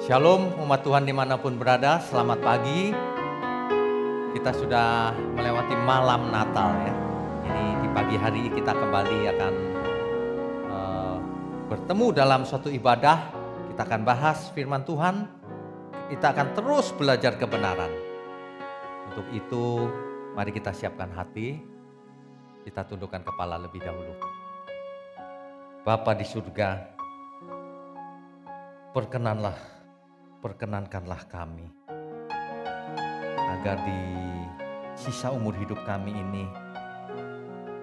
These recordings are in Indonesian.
Shalom umat Tuhan di mana pun berada, selamat pagi. Kita sudah melewati malam Natal ya. Ini di pagi hari kita kembali akan uh, bertemu dalam suatu ibadah. Kita akan bahas firman Tuhan. Kita akan terus belajar kebenaran. Untuk itu mari kita siapkan hati. Kita tundukkan kepala lebih dahulu. Bapa di surga, perkenanlah, perkenankanlah kami agar di sisa umur hidup kami ini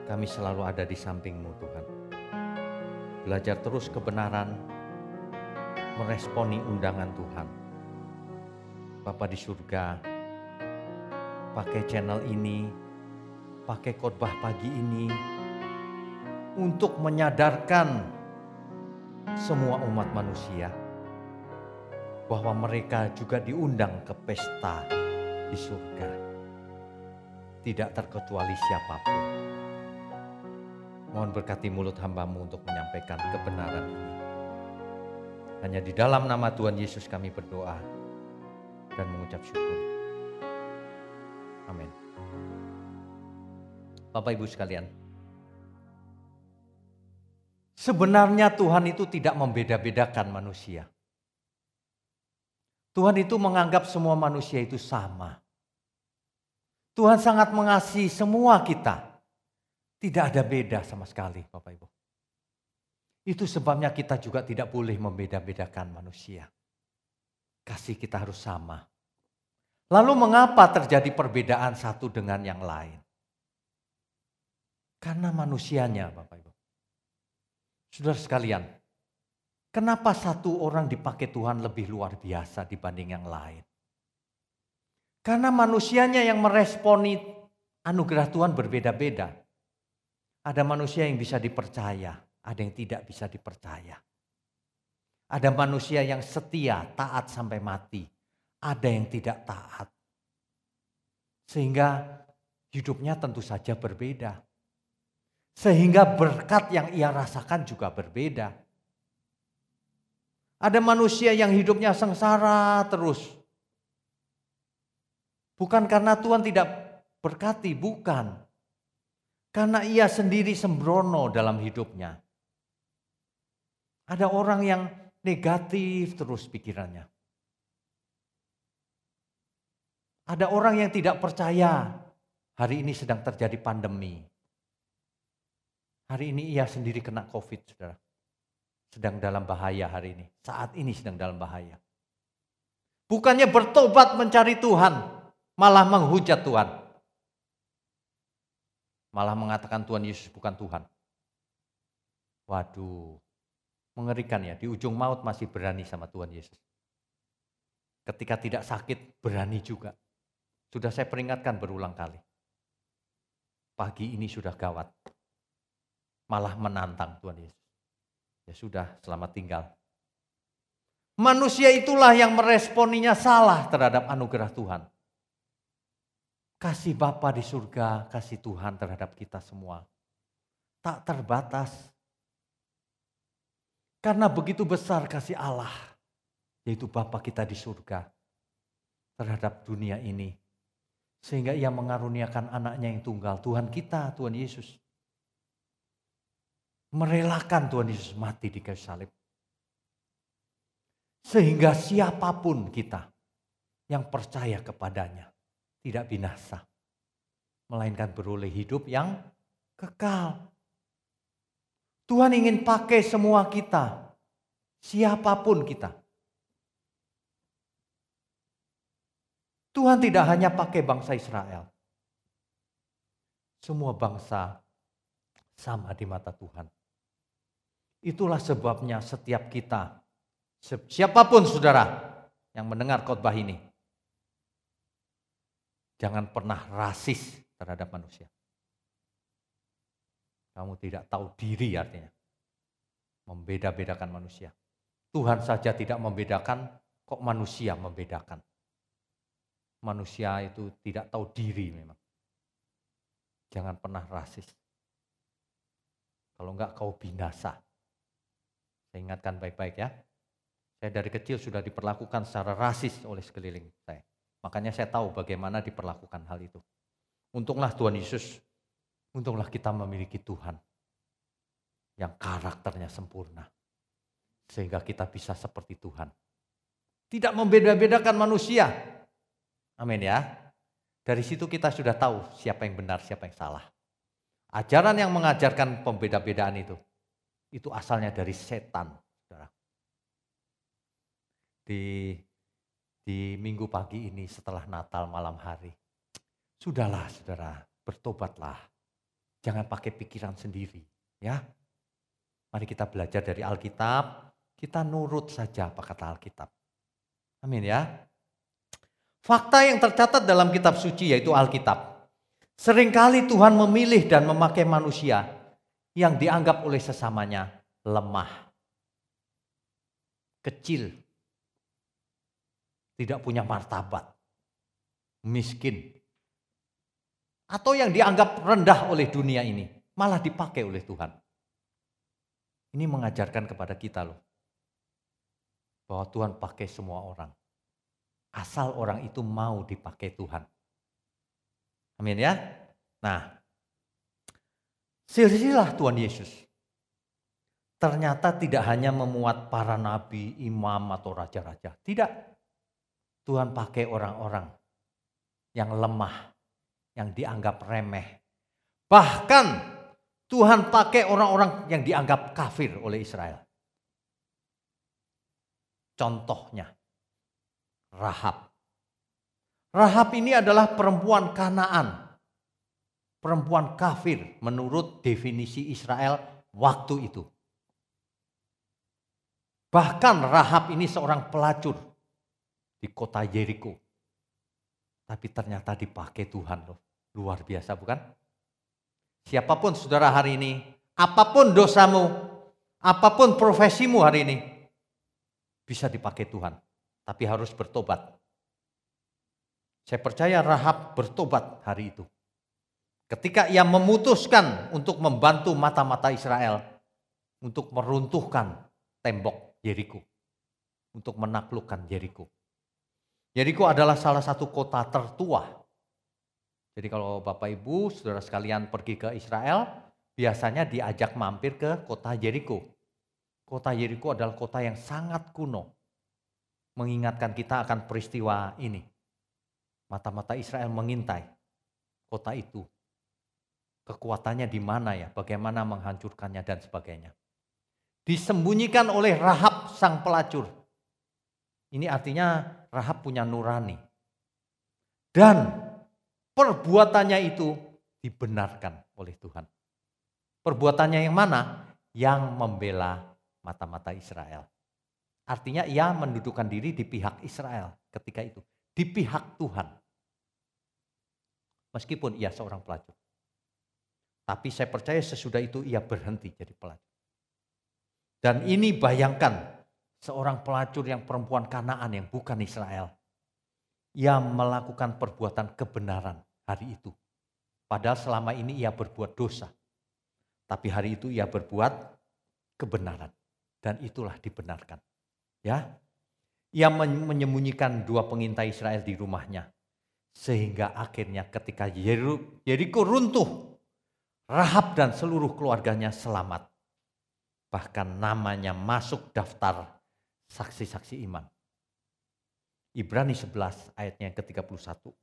kami selalu ada di sampingmu Tuhan. Belajar terus kebenaran, meresponi undangan Tuhan. Bapa di surga, pakai channel ini, pakai khotbah pagi ini untuk menyadarkan semua umat manusia bahwa mereka juga diundang ke pesta di surga. Tidak terkecuali siapa pun. Mohon berkati mulut hambamu untuk menyampaikan kebenaran ini. Hanya di dalam nama Tuhan Yesus kami berdoa dan mengucap syukur. Amin. Bapak Ibu sekalian, sebenarnya Tuhan itu tidak membeda-bedakan manusia. Tuhan itu menganggap semua manusia itu sama. Tuhan sangat mengasihi semua kita. Tidak ada beda sama sekali, Bapak Ibu. Itu sebabnya kita juga tidak boleh membeda-bedakan manusia. Kasih kita harus sama. Lalu mengapa terjadi perbedaan satu dengan yang lain? Karena manusianya, Bapak Ibu. Saudara sekalian, kenapa satu orang dipakai Tuhan lebih luar biasa dibanding yang lain? Karena manusianya yang meresponi anugerah Tuhan berbeda-beda. Ada manusia yang bisa dipercaya, ada yang tidak bisa dipercaya. Ada manusia yang setia, taat sampai mati. Ada yang tidak taat. Sehingga hidupnya tentu saja berbeda. Sehingga berkat yang ia rasakan juga berbeda. Ada manusia yang hidupnya sengsara terus. Bukan karena Tuhan tidak berkati, bukan. Karena ia sendiri sembrono dalam hidupnya. Ada orang yang negatif terus pikirannya. Ada orang yang tidak percaya hari ini sedang terjadi pandemi. Hari ini ia sendiri kena COVID, saudara. Sedang dalam bahaya hari ini. Saat ini sedang dalam bahaya. Bukannya bertobat mencari Tuhan, malah menghujat Tuhan. Malah mengatakan Tuhan Yesus bukan Tuhan. Waduh, mengerikan ya. Di ujung maut masih berani sama Tuhan Yesus. Ketika tidak sakit, berani juga. Sudah saya peringatkan berulang kali. Pagi ini sudah gawat. Malah menantang Tuhan Yesus. Ya sudah, selamat tinggal. Manusia itulah yang meresponinya salah terhadap anugerah Tuhan. Kasih Bapa di surga, kasih Tuhan terhadap kita semua. Tak terbatas. Karena begitu besar kasih Allah, yaitu Bapa kita di surga terhadap dunia ini. Sehingga ia mengaruniakan anaknya yang tunggal, Tuhan kita, Tuhan Yesus. Merelakan Tuhan Yesus mati di kayu salib. Sehingga siapa pun kita yang percaya kepadanya tidak binasa. Melainkan beroleh hidup yang kekal. Tuhan ingin pakai semua kita. Siapa pun kita. Tuhan tidak hanya pakai bangsa Israel. Semua bangsa sama di mata Tuhan. Itulah sebabnya setiap kita, siapa pun saudara yang mendengar khotbah ini, jangan pernah rasis terhadap manusia. Kamu tidak tahu diri artinya. Membeda-bedakan manusia. Tuhan saja tidak membedakan, kok manusia membedakan. Manusia itu tidak tahu diri memang. Jangan pernah rasis. Kalau enggak kau binasa. Saya ingatkan baik-baik ya. Saya dari kecil sudah diperlakukan secara rasis oleh sekeliling saya. Makanya saya tahu bagaimana diperlakukan hal itu. Untunglah Tuhan Yesus, untunglah kita memiliki Tuhan yang karakternya sempurna. Sehingga kita bisa seperti Tuhan. Tidak membeda-bedakan manusia. Amin ya. Dari situ kita sudah tahu siapa yang benar, siapa yang salah. Ajaran yang mengajarkan pembeda-bedaan itu, itu asalnya dari setan. Di, di minggu pagi ini setelah Natal malam hari. Sudahlah saudara, bertobatlah. Jangan pakai pikiran sendiri. ya. Mari kita belajar dari Alkitab, kita nurut saja apa kata Alkitab. Amin ya. Fakta yang tercatat dalam kitab suci yaitu Alkitab. Seringkali Tuhan memilih dan memakai manusia yang dianggap oleh sesamanya lemah, kecil, tidak punya martabat, miskin, atau yang dianggap rendah oleh dunia ini, malah dipakai oleh Tuhan. Ini mengajarkan kepada kita loh, bahwa Tuhan pakai semua orang. Asal orang itu mau dipakai Tuhan. Amin ya. Nah, silsilah Tuhan Yesus ternyata tidak hanya memuat para nabi, imam, atau raja-raja. Tidak. Tuhan pakai orang-orang yang lemah, yang dianggap remeh. Bahkan Tuhan pakai orang-orang yang dianggap kafir oleh Israel. Contohnya, Rahab. Rahab ini adalah perempuan Kanaan. Perempuan kafir menurut definisi Israel waktu itu. Bahkan Rahab ini seorang pelacur di kota Jericho. Tapi ternyata dipakai Tuhan loh. Luar biasa bukan? Siapa pun saudara hari ini, apa pun dosamu, apa pun profesimu hari ini, bisa dipakai Tuhan. Tapi harus bertobat. Saya percaya Rahab bertobat hari itu. Ketika ia memutuskan untuk membantu mata-mata Israel untuk meruntuhkan tembok Jericho, untuk menaklukkan Jericho. Jericho adalah salah satu kota tertua. Jadi kalau Bapak Ibu, saudara sekalian pergi ke Israel, biasanya diajak mampir ke kota Jericho. Kota Jericho adalah kota yang sangat kuno. Mengingatkan kita akan peristiwa ini. Mata-mata Israel mengintai kota itu. Kekuatannya di mana ya, bagaimana menghancurkannya dan sebagainya. Disembunyikan oleh Rahab sang pelacur. Ini artinya Rahab punya nurani. Dan perbuatannya itu dibenarkan oleh Tuhan. Perbuatannya yang mana? Yang membela mata-mata Israel. Artinya ia mendudukan diri di pihak Israel ketika itu. Di pihak Tuhan. Meskipun ia seorang pelacur. Tapi saya percaya sesudah itu ia berhenti jadi pelacur. Dan ini bayangkan seorang pelacur yang perempuan Kanaan yang bukan Israel. Ia melakukan perbuatan kebenaran hari itu. Padahal selama ini ia berbuat dosa. Tapi hari itu ia berbuat kebenaran. Dan itulah dibenarkan. Ya, Ia menyembunyikan dua pengintai Israel di rumahnya. Sehingga akhirnya ketika Yeriko runtuh, Rahab dan seluruh keluarganya selamat. Bahkan namanya masuk daftar saksi-saksi iman. Ibrani 11 ayatnya yang ke-31.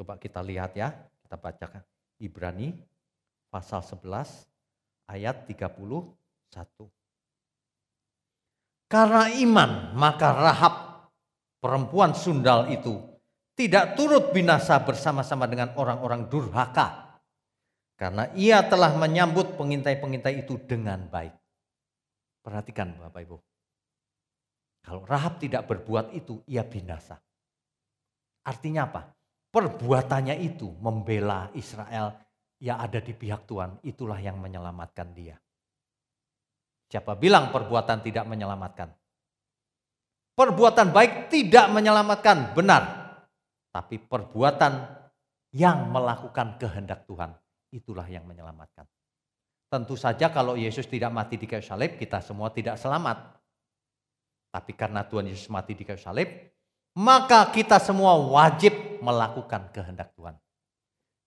Coba kita lihat ya, kita bacakan. Ibrani pasal 11 ayat 31. Karena iman maka Rahab perempuan sundal itu tidak turut binasa bersama-sama dengan orang-orang durhaka. Karena ia telah menyambut pengintai-pengintai itu dengan baik. Perhatikan Bapak Ibu. Kalau Rahab tidak berbuat itu, ia binasa. Artinya apa? Perbuatannya itu membela Israel yang ada di pihak Tuhan, itulah yang menyelamatkan dia. Siapa bilang perbuatan tidak menyelamatkan? Perbuatan baik tidak menyelamatkan, benar. Tapi perbuatan yang melakukan kehendak Tuhan, itulah yang menyelamatkan. Tentu saja kalau Yesus tidak mati di kayu salib, kita semua tidak selamat. Tapi karena Tuhan Yesus mati di kayu salib, maka kita semua wajib melakukan kehendak Tuhan.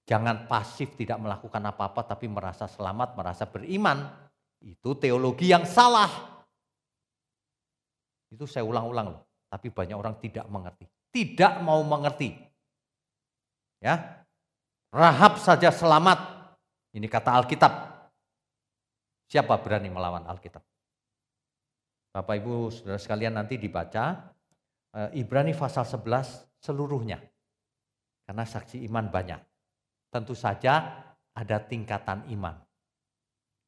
Jangan pasif tidak melakukan apa-apa tapi merasa selamat, merasa beriman. Itu teologi yang salah. Itu saya ulang-ulang loh. Tapi banyak orang tidak mengerti. Tidak mau mengerti. Ya. Rahab saja selamat. Ini kata Alkitab. Siapa berani melawan Alkitab? Bapak Ibu Saudara sekalian nanti dibaca eh, Ibrani pasal 11 seluruhnya. Karena saksi iman banyak. Tentu saja ada tingkatan iman.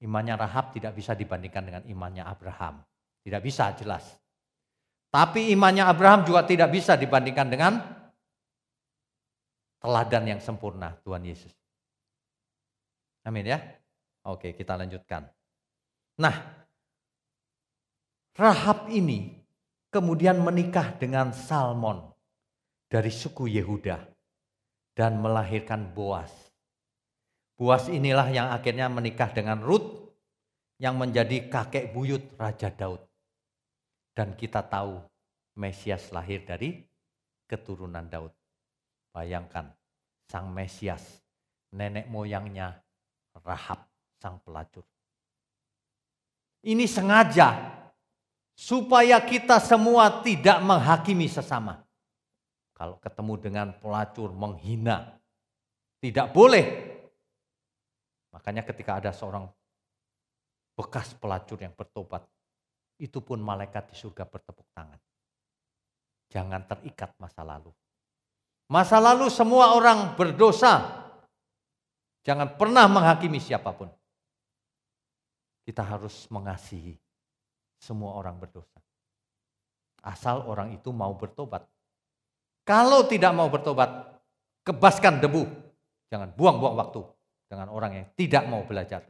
Imannya Rahab tidak bisa dibandingkan dengan imannya Abraham. Tidak bisa jelas. Tapi imannya Abraham juga tidak bisa dibandingkan dengan teladan yang sempurna Tuhan Yesus. Amin ya. Oke, kita lanjutkan. Nah, Rahab ini kemudian menikah dengan Salmon dari suku Yehuda dan melahirkan Boas. Boas inilah yang akhirnya menikah dengan Ruth yang menjadi kakek buyut Raja Daud. Dan kita tahu Mesias lahir dari keturunan Daud. Bayangkan sang Mesias, nenek moyangnya Rahab, sang pelacur. Ini sengaja supaya kita semua tidak menghakimi sesama. Kalau ketemu dengan pelacur menghina, tidak boleh. Makanya ketika ada seorang bekas pelacur yang bertobat, itu pun malaikat di surga bertepuk tangan. Jangan terikat masa lalu. Masa lalu semua orang berdosa. Jangan pernah menghakimi siapa pun. Kita harus mengasihi semua orang berdosa. Asal orang itu mau bertobat. Kalau tidak mau bertobat, kebaskan debu. Jangan buang-buang waktu dengan orang yang tidak mau belajar.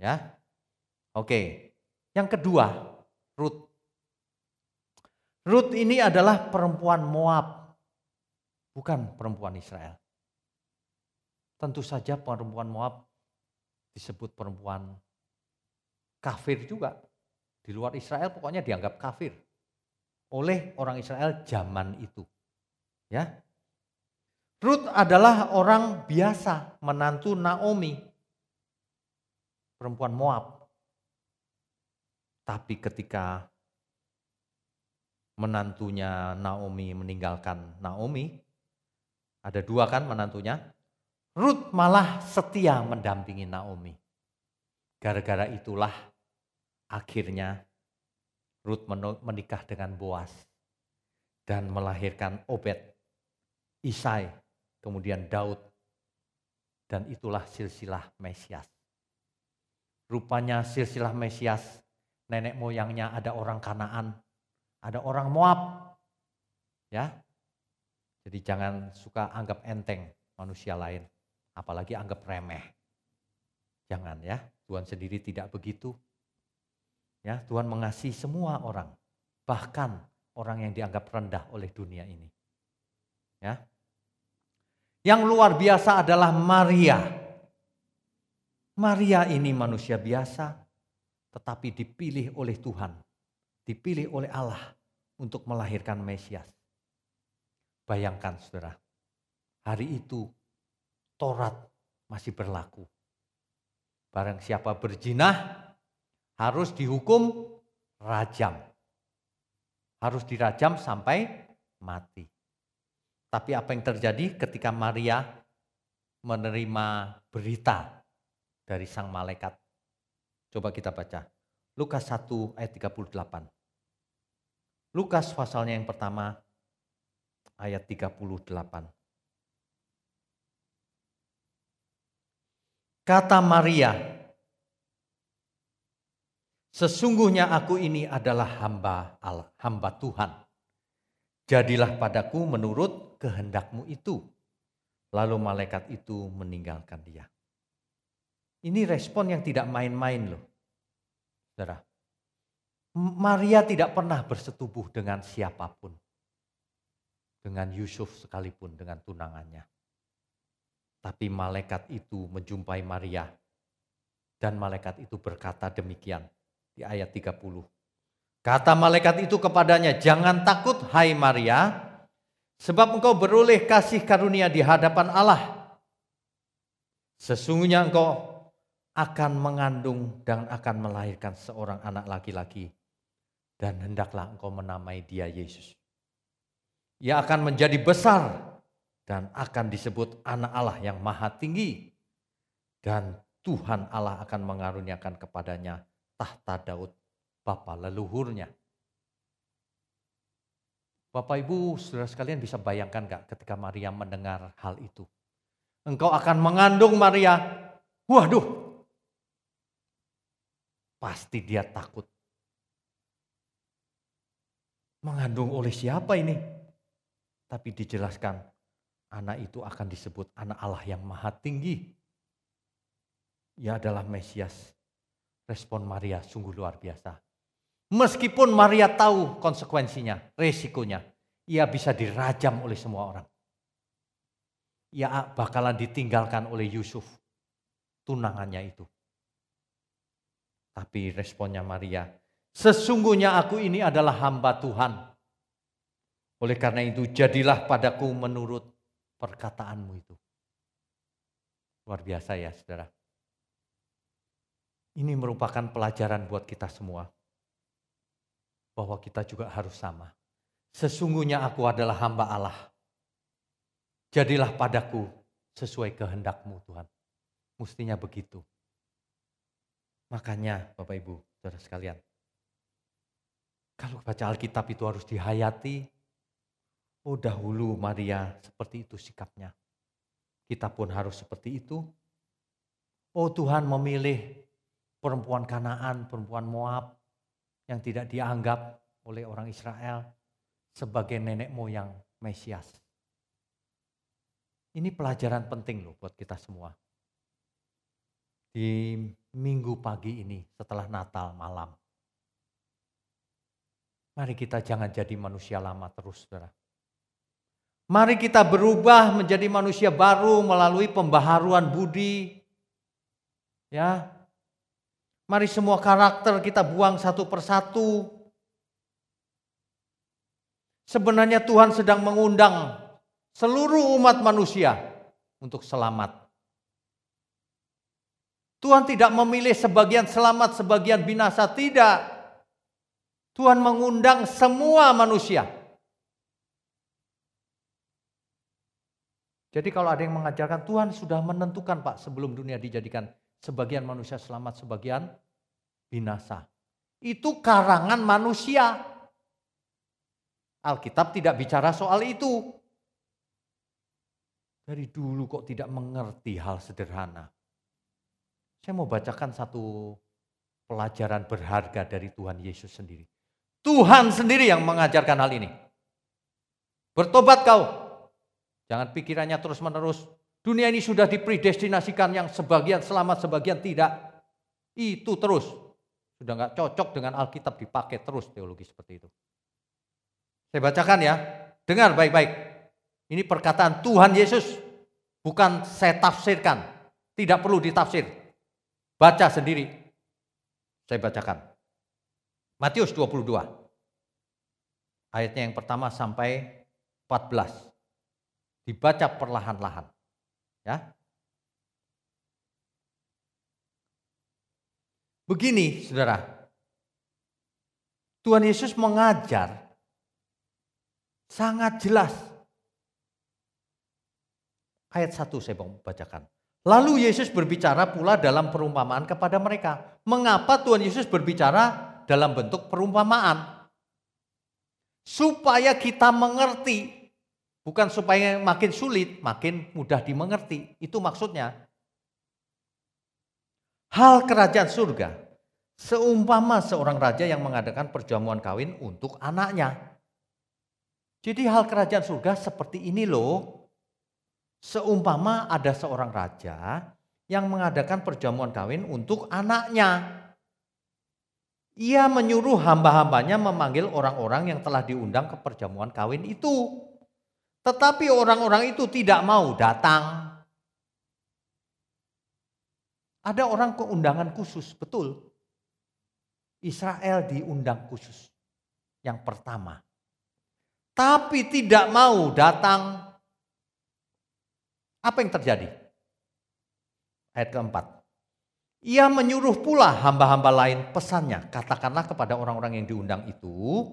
Ya. Oke. Yang kedua, Ruth. Ruth ini adalah perempuan Moab, bukan perempuan Israel. Tentu saja perempuan Moab disebut perempuan kafir juga. Di luar Israel pokoknya dianggap kafir oleh orang Israel zaman itu. Ya. Ruth adalah orang biasa, menantu Naomi, perempuan Moab. Tapi ketika menantunya Naomi meninggalkan Naomi, ada dua kan menantunya, Ruth malah setia mendampingi Naomi. Gara-gara itulah akhirnya Ruth menikah dengan Boas dan melahirkan Obed, Isai, kemudian Daud, dan itulah silsilah Mesias. Rupanya silsilah Mesias, nenek moyangnya ada orang Kanaan, ada orang Moab. Ya. Jadi jangan suka anggap enteng manusia lain apalagi anggap remeh. Jangan ya, Tuhan sendiri tidak begitu. Ya, Tuhan mengasihi semua orang, bahkan orang yang dianggap rendah oleh dunia ini. Ya. Yang luar biasa adalah Maria. Maria ini manusia biasa, tetapi dipilih oleh Tuhan, dipilih oleh Allah untuk melahirkan Mesias. Bayangkan saudara, hari itu Taurat masih berlaku. Barang siapa berjinah harus dihukum rajam. Harus dirajam sampai mati. Tapi apa yang terjadi ketika Maria menerima berita dari sang malaikat? Coba kita baca. Lukas 1 ayat 38. Lukas pasalnya yang pertama ayat 38. Kata Maria, sesungguhnya aku ini adalah hamba Allah, hamba Tuhan. Jadilah padaku menurut kehendakmu itu. Lalu malaikat itu meninggalkan dia. Ini respon yang tidak main-main loh. Saudara. Maria tidak pernah bersetubuh dengan siapa pun. Dengan Yusuf sekalipun, dengan tunangannya. Tapi malaikat itu menjumpai Maria. Dan malaikat itu berkata demikian di ayat 30. Kata malaikat itu kepadanya, "Jangan takut, hai Maria, sebab engkau beroleh kasih karunia di hadapan Allah. Sesungguhnya engkau akan mengandung dan akan melahirkan seorang anak laki-laki, dan hendaklah engkau menamai dia Yesus. Ia akan menjadi besar dan akan disebut anak Allah yang maha tinggi, dan Tuhan Allah akan mengaruniakan kepadanya tahta Daud Bapa leluhurnya. Bapak Ibu, saudara sekalian bisa bayangkan gak ketika Maria mendengar hal itu? Engkau akan mengandung Maria. Waduh, pasti dia takut. Mengandung oleh siapa ini? Tapi dijelaskan, anak itu akan disebut anak Allah yang maha tinggi. Ia adalah Mesias. Respon Maria sungguh luar biasa. Meskipun Maria tahu konsekuensinya, resikonya, ia bisa dirajam oleh semua orang. Ia bakalan ditinggalkan oleh Yusuf, tunangannya itu. Tapi responnya Maria, sesungguhnya aku ini adalah hamba Tuhan. Oleh karena itu jadilah padaku menurut perkataanmu itu. Luar biasa ya saudara. Ini merupakan pelajaran buat kita semua bahwa kita juga harus sama. Sesungguhnya aku adalah hamba Allah. Jadilah padaku sesuai kehendakmu Tuhan. Mestinya begitu. Makanya Bapak Ibu, saudara sekalian. Kalau baca Alkitab itu harus dihayati. Oh dahulu Maria seperti itu sikapnya. Kita pun harus seperti itu. Oh Tuhan memilih perempuan Kanaan, perempuan Moab, yang tidak dianggap oleh orang Israel sebagai nenek moyang Mesias. Ini pelajaran penting loh buat kita semua. Di minggu pagi ini setelah Natal malam. Mari kita jangan jadi manusia lama terus, saudara. Mari kita berubah menjadi manusia baru melalui pembaharuan budi. Ya, Mari semua karakter kita buang satu persatu. Sebenarnya Tuhan sedang mengundang seluruh umat manusia untuk selamat. Tuhan tidak memilih sebagian selamat, sebagian binasa, tidak. Tuhan mengundang semua manusia. Jadi kalau ada yang mengajarkan Tuhan sudah menentukan Pak sebelum dunia dijadikan Sebagian manusia selamat, sebagian binasa. Itu karangan manusia. Alkitab tidak bicara soal itu. Dari dulu kok tidak mengerti hal sederhana. Saya mau bacakan satu pelajaran berharga dari Tuhan Yesus sendiri. Tuhan sendiri yang mengajarkan hal ini. Bertobat kau. Jangan pikirannya terus menerus Dunia ini sudah dipredestinasikan yang sebagian selamat, sebagian tidak. Itu terus. Sudah nggak cocok dengan Alkitab dipakai terus teologi seperti itu. Saya bacakan ya. Dengar baik-baik. Ini perkataan Tuhan Yesus. Bukan saya tafsirkan. Tidak perlu ditafsir. Baca sendiri. Saya bacakan. Matius 22. Ayatnya yang pertama sampai 14. Dibaca perlahan-lahan. Ya. Begini, Saudara. Tuhan Yesus mengajar sangat jelas. Ayat 1 saya mau bacakan. Lalu Yesus berbicara pula dalam perumpamaan kepada mereka. Mengapa Tuhan Yesus berbicara dalam bentuk perumpamaan? Supaya kita mengerti Bukan supaya makin sulit, makin mudah dimengerti. Itu maksudnya. Hal kerajaan surga seumpama seorang raja yang mengadakan perjamuan kawin untuk anaknya. Jadi hal kerajaan surga seperti ini loh. Seumpama ada seorang raja yang mengadakan perjamuan kawin untuk anaknya. Ia menyuruh hamba-hambanya memanggil orang-orang yang telah diundang ke perjamuan kawin itu. Tetapi orang-orang itu tidak mau datang. Ada orang keundangan khusus, betul. Israel diundang khusus. yang pertama. Tapi tidak mau datang. Apa yang terjadi? Ayat keempat. Ia menyuruh pula hamba-hamba lain pesannya. Katakanlah kepada orang-orang yang diundang itu.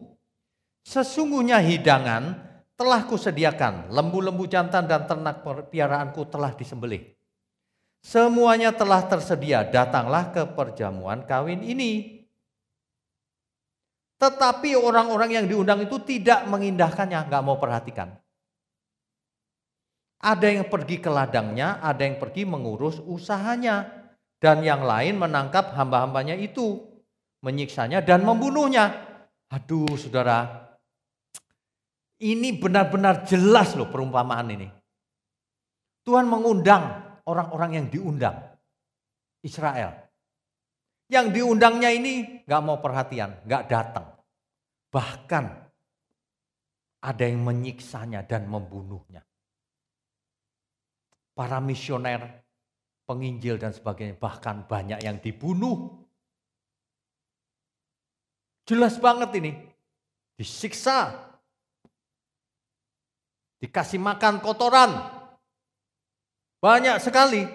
Sesungguhnya hidangan telah kusediakan. Lembu-lembu jantan dan ternak piaraanku telah disembelih. Semuanya telah tersedia. Datanglah ke perjamuan kawin ini. Tetapi orang-orang yang diundang itu tidak mengindahkannya, nggak mau perhatikan. Ada yang pergi ke ladangnya, ada yang pergi mengurus usahanya. Dan yang lain menangkap hamba-hambanya itu, menyiksanya dan membunuhnya. Aduh saudara, ini benar-benar jelas loh perumpamaan ini. Tuhan mengundang orang-orang yang diundang. Israel. Yang diundangnya ini nggak mau perhatian, nggak datang. Bahkan ada yang menyiksanya dan membunuhnya. Para misioner, penginjil dan sebagainya, bahkan banyak yang dibunuh. Jelas banget ini. Disiksa. Dikasih makan kotoran. Banyak sekali.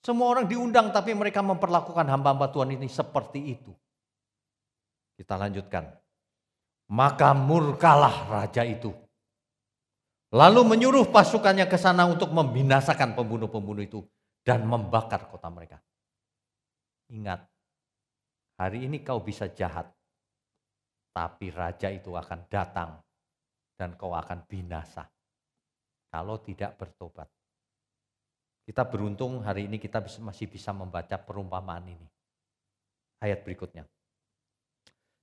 Semua orang diundang tapi mereka memperlakukan hamba-hamba Tuhan ini seperti itu. Kita lanjutkan. Maka murkalah raja itu. Lalu menyuruh pasukannya ke sana untuk membinasakan pembunuh-pembunuh itu dan membakar kota mereka. Ingat, hari ini kau bisa jahat, tapi raja itu akan datang dan kau akan binasa kalau tidak bertobat. Kita beruntung hari ini kita masih bisa membaca perumpamaan ini. Ayat berikutnya.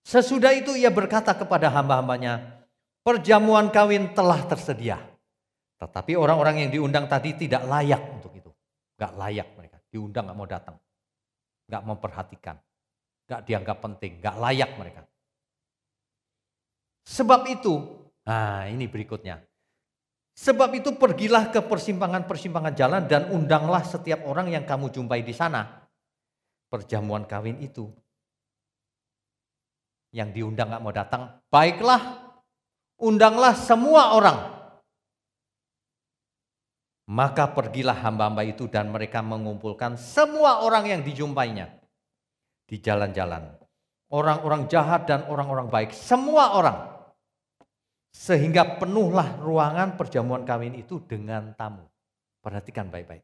Sesudah itu ia berkata kepada hamba-hambanya, perjamuan kawin telah tersedia. Tetapi orang-orang yang diundang tadi tidak layak untuk itu. Gak layak mereka. Diundang gak mau datang. Gak memperhatikan. Gak dianggap penting. Gak layak mereka. Sebab itu, nah ini berikutnya. Sebab itu pergilah ke persimpangan-persimpangan jalan dan undanglah setiap orang yang kamu jumpai di sana. Perjamuan kawin itu yang diundang nggak mau datang, baiklah, undanglah semua orang. Maka pergilah hamba-hamba itu dan mereka mengumpulkan semua orang yang dijumpainya di jalan-jalan. Orang-orang jahat dan orang-orang baik, semua orang. Sehingga penuhlah ruangan perjamuan kawin itu dengan tamu. Perhatikan baik-baik.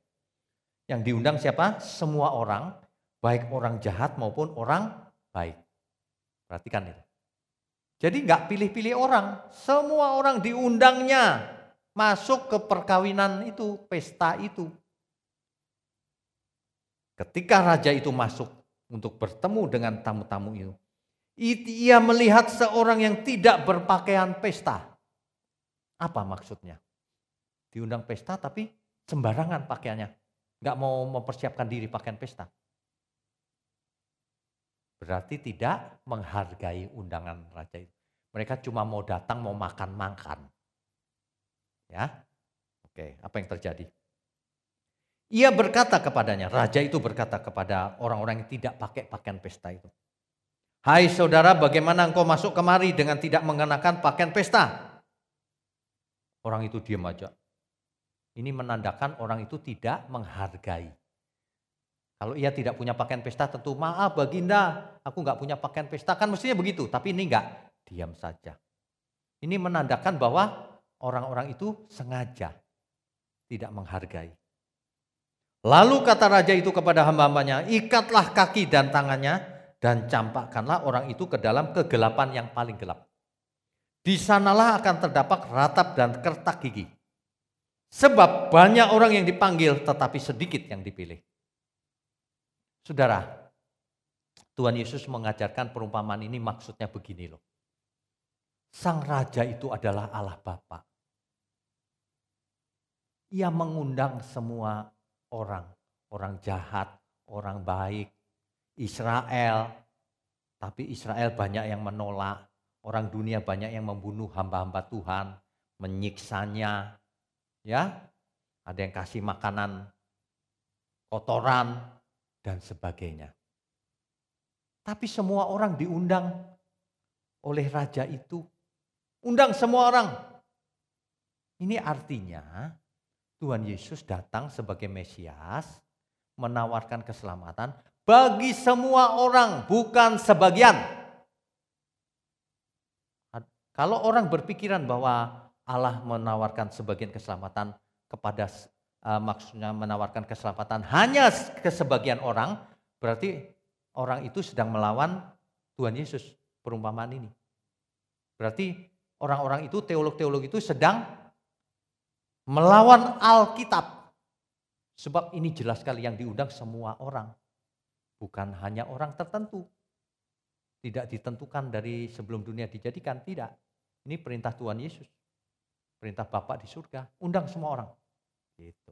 Yang diundang siapa? Semua orang, baik orang jahat maupun orang baik. Perhatikan itu. Jadi nggak pilih-pilih orang, semua orang diundangnya masuk ke perkawinan itu, pesta itu. Ketika raja itu masuk untuk bertemu dengan tamu-tamu itu, ia melihat seorang yang tidak berpakaian pesta. Apa maksudnya? Diundang pesta tapi sembarangan pakaiannya. Nggak mau mempersiapkan diri pakaian pesta. Berarti tidak menghargai undangan raja itu. Mereka cuma mau datang, mau makan-makan. Ya, oke, apa yang terjadi? Ia berkata kepadanya, raja itu berkata kepada orang-orang yang tidak pakai pakaian pesta itu. Hai saudara, bagaimana engkau masuk kemari dengan tidak mengenakan pakaian pesta? Orang itu diam aja. Ini menandakan orang itu tidak menghargai kalau ia tidak punya pakaian pesta tentu maaf baginda, aku nggak punya pakaian pesta. Kan mestinya begitu, tapi ini nggak, diam saja. Ini menandakan bahwa orang-orang itu sengaja tidak menghargai. Lalu kata raja itu kepada hamba-hambanya, ikatlah kaki dan tangannya dan campakkanlah orang itu ke dalam kegelapan yang paling gelap. Di sanalah akan terdapat ratap dan kertak gigi. Sebab banyak orang yang dipanggil tetapi sedikit yang dipilih. Saudara, Tuhan Yesus mengajarkan perumpamaan ini maksudnya begini loh. Sang Raja itu adalah Allah Bapa. Ia mengundang semua orang, orang jahat, orang baik, Israel. Tapi Israel banyak yang menolak, orang dunia banyak yang membunuh hamba-hamba Tuhan, menyiksanya. Ya, ada yang kasih makanan kotoran, dan sebagainya. Tapi semua orang diundang oleh raja itu. Undang semua orang. Ini artinya Tuhan Yesus datang sebagai Mesias menawarkan keselamatan bagi semua orang, bukan sebagian. Kalau orang berpikiran bahwa Allah menawarkan sebagian keselamatan kepada uh, maksudnya menawarkan keselamatan hanya ke sebagian orang, berarti orang itu sedang melawan Tuhan Yesus perumpamaan ini. Berarti orang-orang itu teolog-teolog itu sedang melawan Alkitab. Sebab ini jelas sekali yang diundang semua orang. Bukan hanya orang tertentu. Tidak ditentukan dari sebelum dunia dijadikan, tidak. Ini perintah Tuhan Yesus. Perintah Bapak di surga, undang semua orang. Gitu.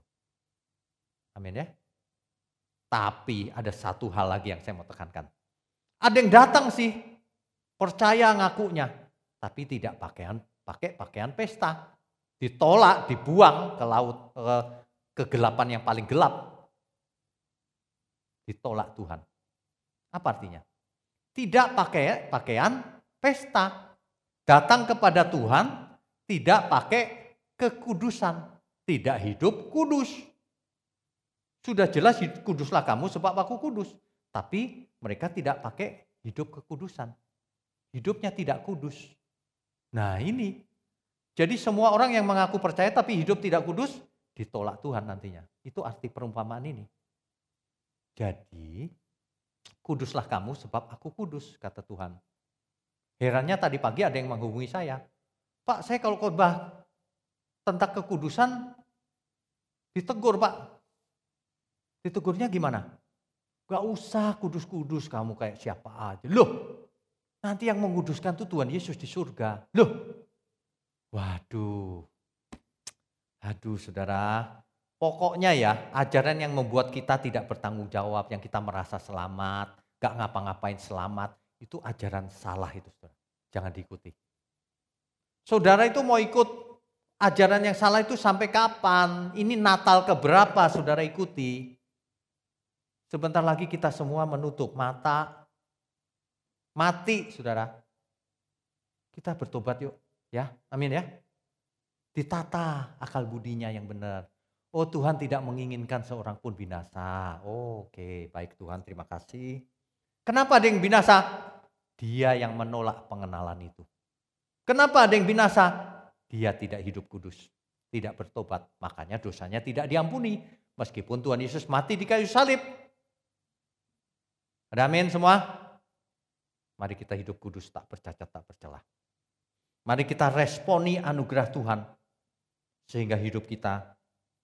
Amin ya. Tapi ada satu hal lagi yang saya mau tekankan. Ada yang datang sih, percaya ngakunya, tapi tidak pakaian pakai pakaian pesta. Ditolak, dibuang ke laut ke kegelapan yang paling gelap. Ditolak Tuhan. Apa artinya? Tidak pakai pakaian pesta. Datang kepada Tuhan tidak pakai kekudusan, tidak hidup kudus. Sudah jelas kuduslah kamu sebab aku kudus. Tapi mereka tidak pakai hidup kekudusan. Hidupnya tidak kudus. Nah ini. Jadi semua orang yang mengaku percaya tapi hidup tidak kudus, ditolak Tuhan nantinya. Itu arti perumpamaan ini. Jadi kuduslah kamu sebab aku kudus, kata Tuhan. Herannya tadi pagi ada yang menghubungi saya. Pak, saya kalau khotbah tentang kekudusan ditegur, Pak. Ditegurnya gimana? Gak usah kudus-kudus kamu kayak siapa aja. Loh, nanti yang menguduskan itu Tuhan Yesus di surga. Loh, waduh. Aduh saudara, pokoknya ya ajaran yang membuat kita tidak bertanggung jawab, yang kita merasa selamat, gak ngapa-ngapain selamat, itu ajaran salah itu saudara. Jangan diikuti. Saudara itu mau ikut ajaran yang salah itu sampai kapan? Ini Natal keberapa saudara ikuti? Sebentar lagi kita semua menutup mata. Mati saudara. Kita bertobat yuk. Ya, amin ya. Ditata akal budinya yang benar. Oh Tuhan tidak menginginkan seorang pun binasa. Oh, Oke, okay. baik Tuhan terima kasih. Kenapa ada yang binasa? Dia yang menolak pengenalan itu. Kenapa ada yang binasa? Dia tidak hidup kudus, tidak bertobat. Makanya dosanya tidak diampuni. Meskipun Tuhan Yesus mati di kayu salib. Ada amin semua? Mari kita hidup kudus, tak bercacat, tak bercelah. Mari kita responi anugerah Tuhan. Sehingga hidup kita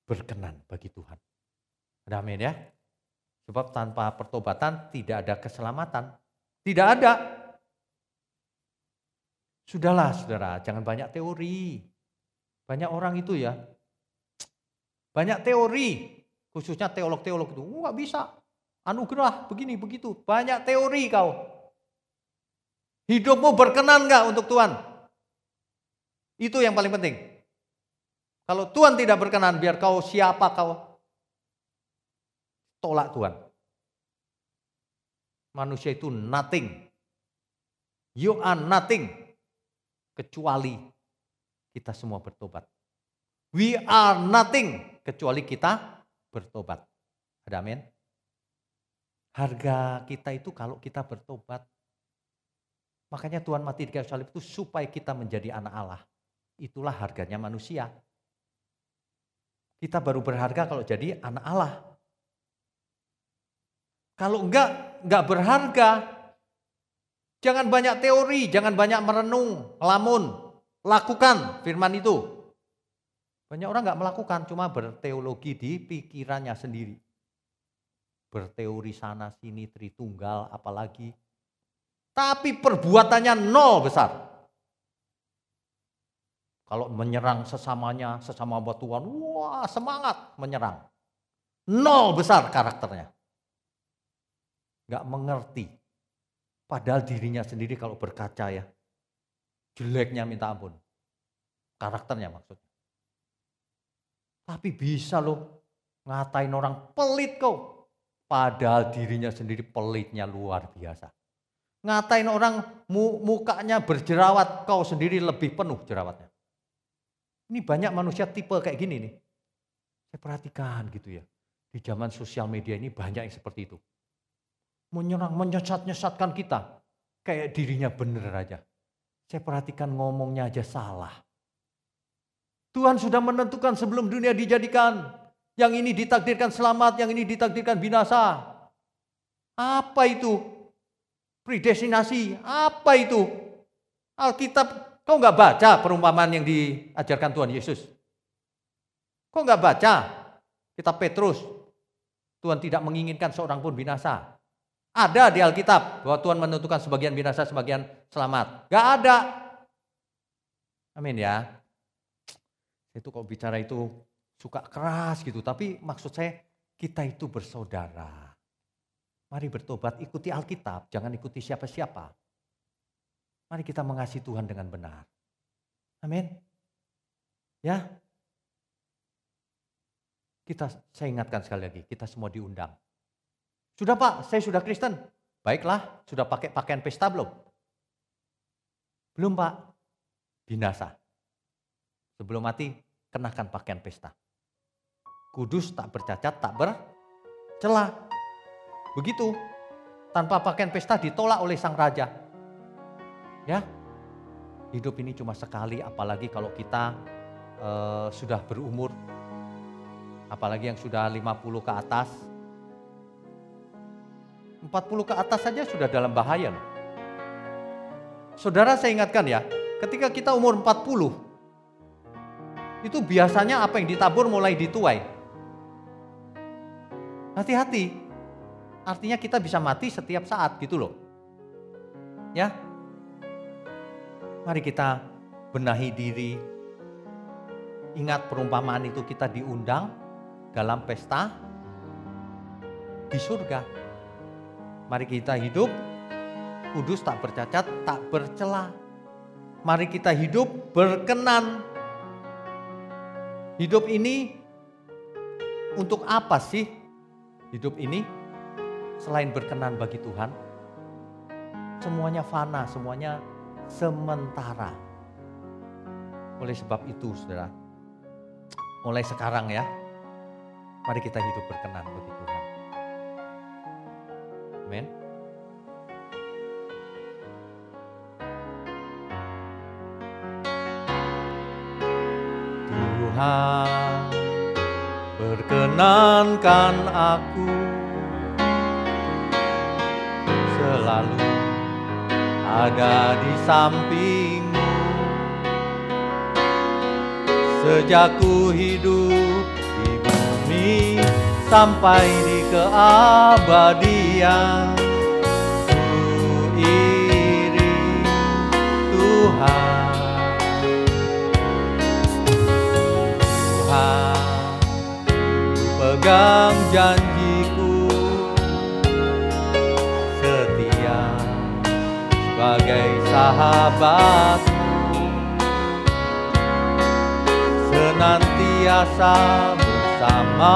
berkenan bagi Tuhan. Ada amin ya? Sebab tanpa pertobatan tidak ada keselamatan. Tidak ada. Sudahlah saudara, jangan banyak teori. Banyak orang itu ya. Banyak teori. Khususnya teolog-teolog itu. Nggak bisa. Anugerah begini begitu. Banyak teori kau. Hidupmu berkenan nggak untuk Tuhan? Itu yang paling penting. Kalau Tuhan tidak berkenan, biar kau siapa kau tolak Tuhan. Manusia itu nothing. You are nothing. Kecuali kita semua bertobat. We are nothing. Kecuali kita bertobat. Ada amin? Harga kita itu kalau kita bertobat. Makanya Tuhan mati di kayu salib itu supaya kita menjadi anak Allah. Itulah harganya manusia. Kita baru berharga kalau jadi anak Allah. Kalau enggak, enggak berharga. Jangan banyak teori, jangan banyak merenung, lamun. Lakukan firman itu. Banyak orang enggak melakukan, cuma berteologi di pikirannya sendiri. Berteori sana sini, Tritunggal, apalagi. Tapi perbuatannya nol besar. Kalau menyerang sesamanya, sesama buat Tuhan, wah semangat menyerang. Nol besar karakternya nggak mengerti. Padahal dirinya sendiri kalau berkaca ya, jeleknya minta ampun. Karakternya maksudnya. Tapi bisa loh ngatain orang pelit kau. Padahal dirinya sendiri pelitnya luar biasa. Ngatain orang mukanya berjerawat, kau sendiri lebih penuh jerawatnya. Ini banyak manusia tipe kayak gini nih. Saya perhatikan gitu ya. Di zaman sosial media ini banyak yang seperti itu. Menyerang, menyesat-nyesatkan kita. Kayak dirinya bener aja. Saya perhatikan ngomongnya aja salah. Tuhan sudah menentukan sebelum dunia dijadikan. Yang ini ditakdirkan selamat, yang ini ditakdirkan binasa. Apa itu? Predestinasi, apa itu? Alkitab, kau nggak baca perumpamaan yang diajarkan Tuhan Yesus? Kau nggak baca kitab Petrus? Tuhan tidak menginginkan seorang pun binasa. Ada di Alkitab bahwa Tuhan menentukan sebagian binasa, sebagian selamat. Gak ada. Amin ya. Itu kok bicara itu suka keras gitu. Tapi maksud saya kita itu bersaudara. Mari bertobat, ikuti Alkitab, jangan ikuti siapa-siapa. Mari kita mengasihi Tuhan dengan benar. Amin. Ya. Kita saya ingatkan sekali lagi, kita semua diundang. Sudah Pak, saya sudah Kristen. Baiklah, sudah pakai pakaian pesta belum? Belum Pak. Binasa. Sebelum mati, kenakan pakaian pesta. Kudus tak bercacat, tak bercelah. Begitu. Tanpa pakaian pesta ditolak oleh sang raja. Ya. Hidup ini cuma sekali apalagi kalau kita uh, sudah berumur apalagi yang sudah 50 ke atas. 40 ke atas saja sudah dalam bahaya loh. Saudara saya ingatkan ya, ketika kita umur 40, itu biasanya apa yang ditabur mulai dituai. Hati-hati, artinya kita bisa mati setiap saat gitu loh. Ya. Mari kita benahi diri. Ingat perumpamaan itu kita diundang dalam pesta di surga. Mari kita hidup kudus tak bercacat, tak bercela. Mari kita hidup berkenan. Hidup ini untuk apa sih? Hidup ini selain berkenan bagi Tuhan, semuanya fana, semuanya sementara. Oleh sebab itu, saudara, mulai sekarang ya, mari kita hidup berkenan bagi Tuhan. Amin. Tuhan, berkenankan aku selalu ada di sampingmu Sejak ku hidup di bumi sampai di keabadian Ku iri Tuhan. Tuhan ku pegang janji sebagai sahabatmu senantiasa bersama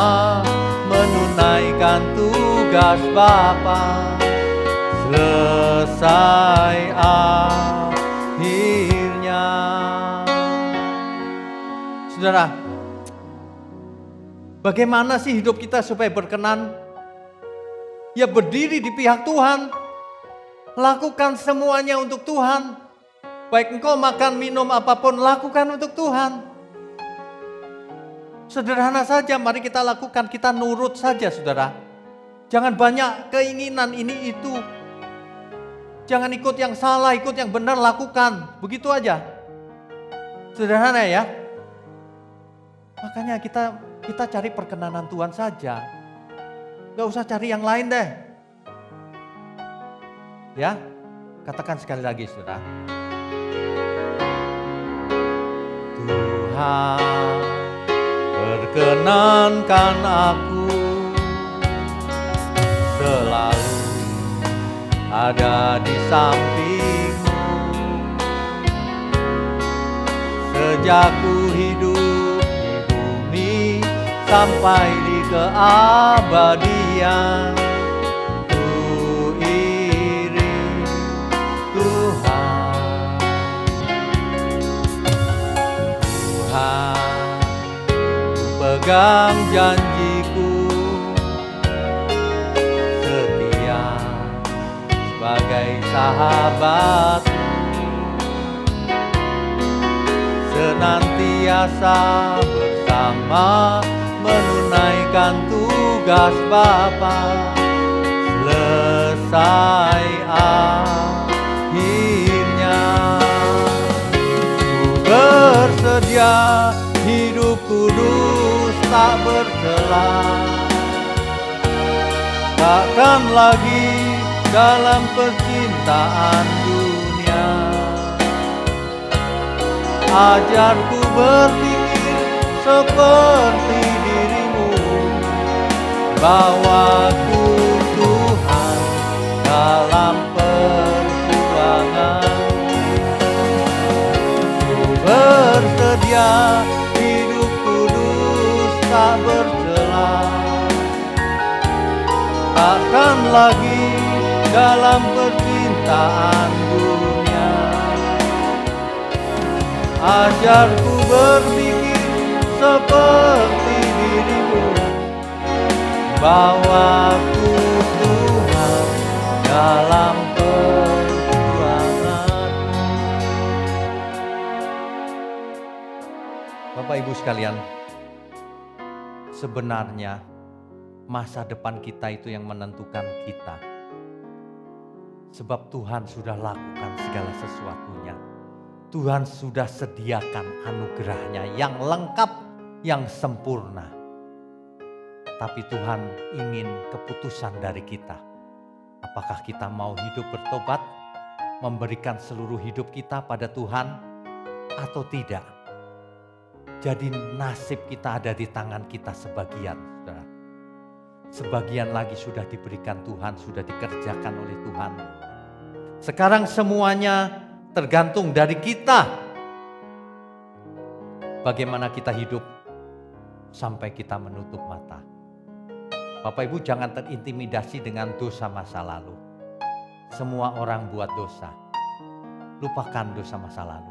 menunaikan tugas Bapa. Selesai akhirnya. Saudara Bagaimana sih hidup kita supaya berkenan? Ya berdiri di pihak Tuhan Lakukan semuanya untuk Tuhan. Baik engkau makan, minum apa pun, lakukan untuk Tuhan. Sederhana saja, mari kita lakukan, kita nurut saja saudara. Jangan banyak keinginan ini itu. Jangan ikut yang salah, ikut yang benar, lakukan. Begitu aja. Sederhana ya. Makanya kita kita cari perkenanan Tuhan saja. Gak usah cari yang lain deh. Ya, katakan sekali lagi saudara. Tuhan perkenankan aku. Selalu ada di sampingmu. Sejak ku hidup di bumi sampai di keabadian pegang janjiku. Setia sebagai sahabat senantiasa bersama menunaikan tugas Bapa. Selesai akhirnya ku bersedia bercela takkan lagi dalam percintaan dunia. Ajarku berpikir seperti dirimu. Bawaku Tuhan dalam perjuangan. Ku bersedia bercela takkan lagi dalam percintaan dunia. Ajarku berpikir seperti dirimu. Bawaku Tuhan dalam perjuangan. Bapak Ibu sekalian sebenarnya masa depan kita itu yang menentukan kita sebab Tuhan sudah lakukan segala sesuatunya Tuhan sudah sediakan anugerahnya yang lengkap, yang sempurna. Tapi Tuhan ingin keputusan dari kita. Apakah kita mau hidup bertobat, memberikan seluruh hidup kita pada Tuhan atau tidak? Jadi nasib kita ada di tangan kita sebagian, saudara. Sebagian lagi sudah diberikan Tuhan, sudah dikerjakan oleh Tuhan. Sekarang semuanya tergantung dari kita. Bagaimana kita hidup sampai kita menutup mata. Bapak Ibu jangan terintimidasi dengan dosa masa lalu. Semua orang buat dosa. Lupakan dosa masa lalu.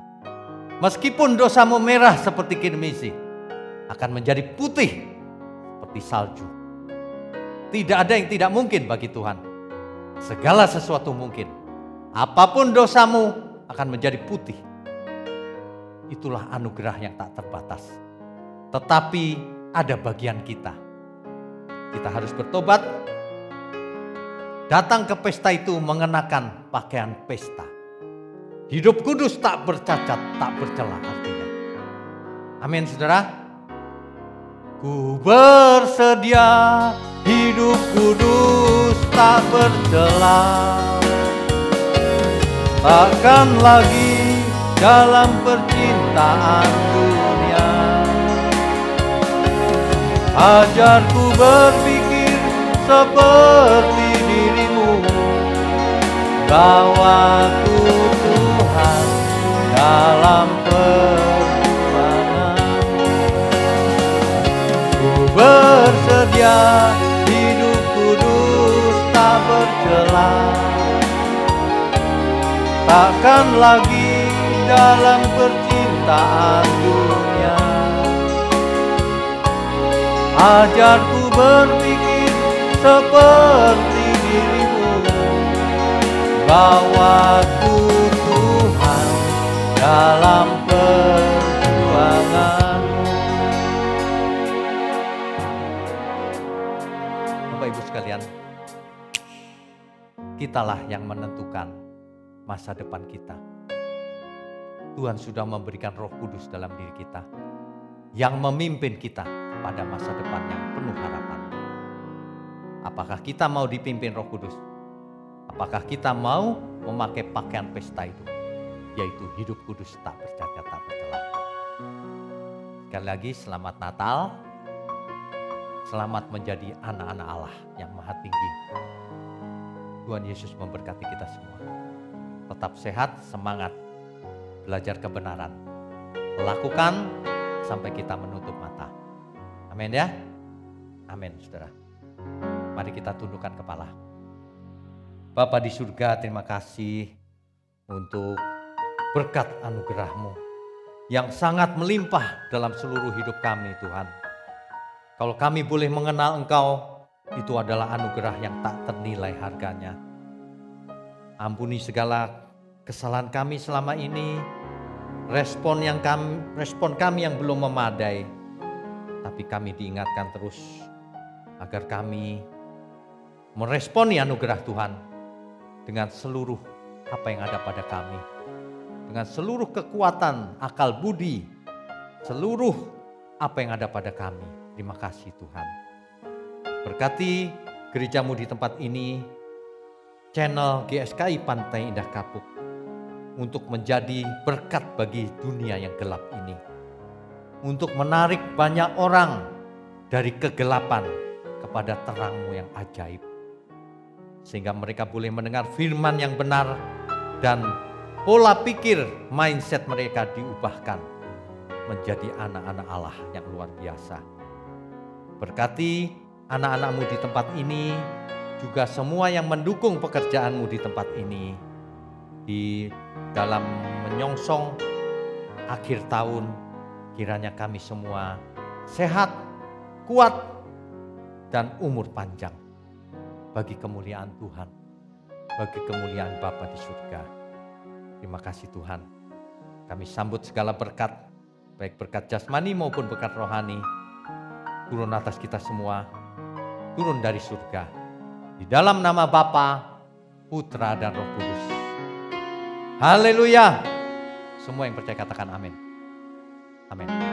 Meskipun dosamu merah seperti kirmisi, akan menjadi putih seperti salju. Tidak ada yang tidak mungkin bagi Tuhan. Segala sesuatu mungkin. Apa pun dosamu, akan menjadi putih. Itulah anugerah yang tak terbatas. Tetapi ada bagian kita. Kita harus bertobat. Datang ke pesta itu mengenakan pakaian pesta. Hidup kudus tak bercacat, tak bercela artinya. Amin saudara. Ku bersedia hidup kudus tak bercela takkan lagi dalam percintaan dunia ajarku berpikir seperti dirimu Tuhan dalam perjuangan ku bersedia hidup kudus tak bercelah takkan lagi dalam percintaan dunia. Ajarku berpikir seperti dirimu. Bawaku Tuhan dalam perjuangan Bapak Ibu sekalian kitalah yang menentukan masa depan kita. Tuhan sudah memberikan roh kudus dalam diri kita. Yang memimpin kita pada masa depan yang penuh harapan. Apakah kita mau dipimpin roh kudus? Apakah kita mau memakai pakaian pesta itu? Yaitu hidup kudus tak bercacat, tak bercelah. Sekali lagi selamat Natal. Selamat menjadi anak-anak Allah yang maha tinggi. Tuhan Yesus memberkati kita semua tetap sehat, semangat, belajar kebenaran. Lakukan sampai kita menutup mata. Amin ya. Amin saudara. Mari kita tundukkan kepala. Bapa di surga terima kasih untuk berkat anugerahmu yang sangat melimpah dalam seluruh hidup kami Tuhan. Kalau kami boleh mengenal Engkau, itu adalah anugerah yang tak ternilai harganya. Ampuni segala kesalahan kami selama ini, respon yang kami, respon kami yang belum memadai, tapi kami diingatkan terus agar kami meresponi anugerah Tuhan dengan seluruh apa yang ada pada kami, dengan seluruh kekuatan, akal budi, seluruh apa yang ada pada kami. Terima kasih Tuhan. Berkati gerejamu di tempat ini, channel GSKI Pantai Indah Kapuk, untuk menjadi berkat bagi dunia yang gelap ini. Untuk menarik banyak orang dari kegelapan kepada terangmu yang ajaib. Sehingga mereka boleh mendengar firman yang benar dan pola pikir mindset mereka diubahkan menjadi anak-anak Allah yang luar biasa. Berkati anak-anakmu di tempat ini, juga semua yang mendukung pekerjaanmu di tempat ini, di dalam menyongsong akhir tahun, kiranya kami semua sehat, kuat, dan umur panjang bagi kemuliaan Tuhan, bagi kemuliaan Bapa di surga. Terima kasih Tuhan. Kami sambut segala berkat, baik berkat jasmani maupun berkat rohani, turun atas kita semua, turun dari surga. Di dalam nama Bapa, Putra dan Roh Kudus. Haleluya. Semua yang percaya katakan amin. Amin.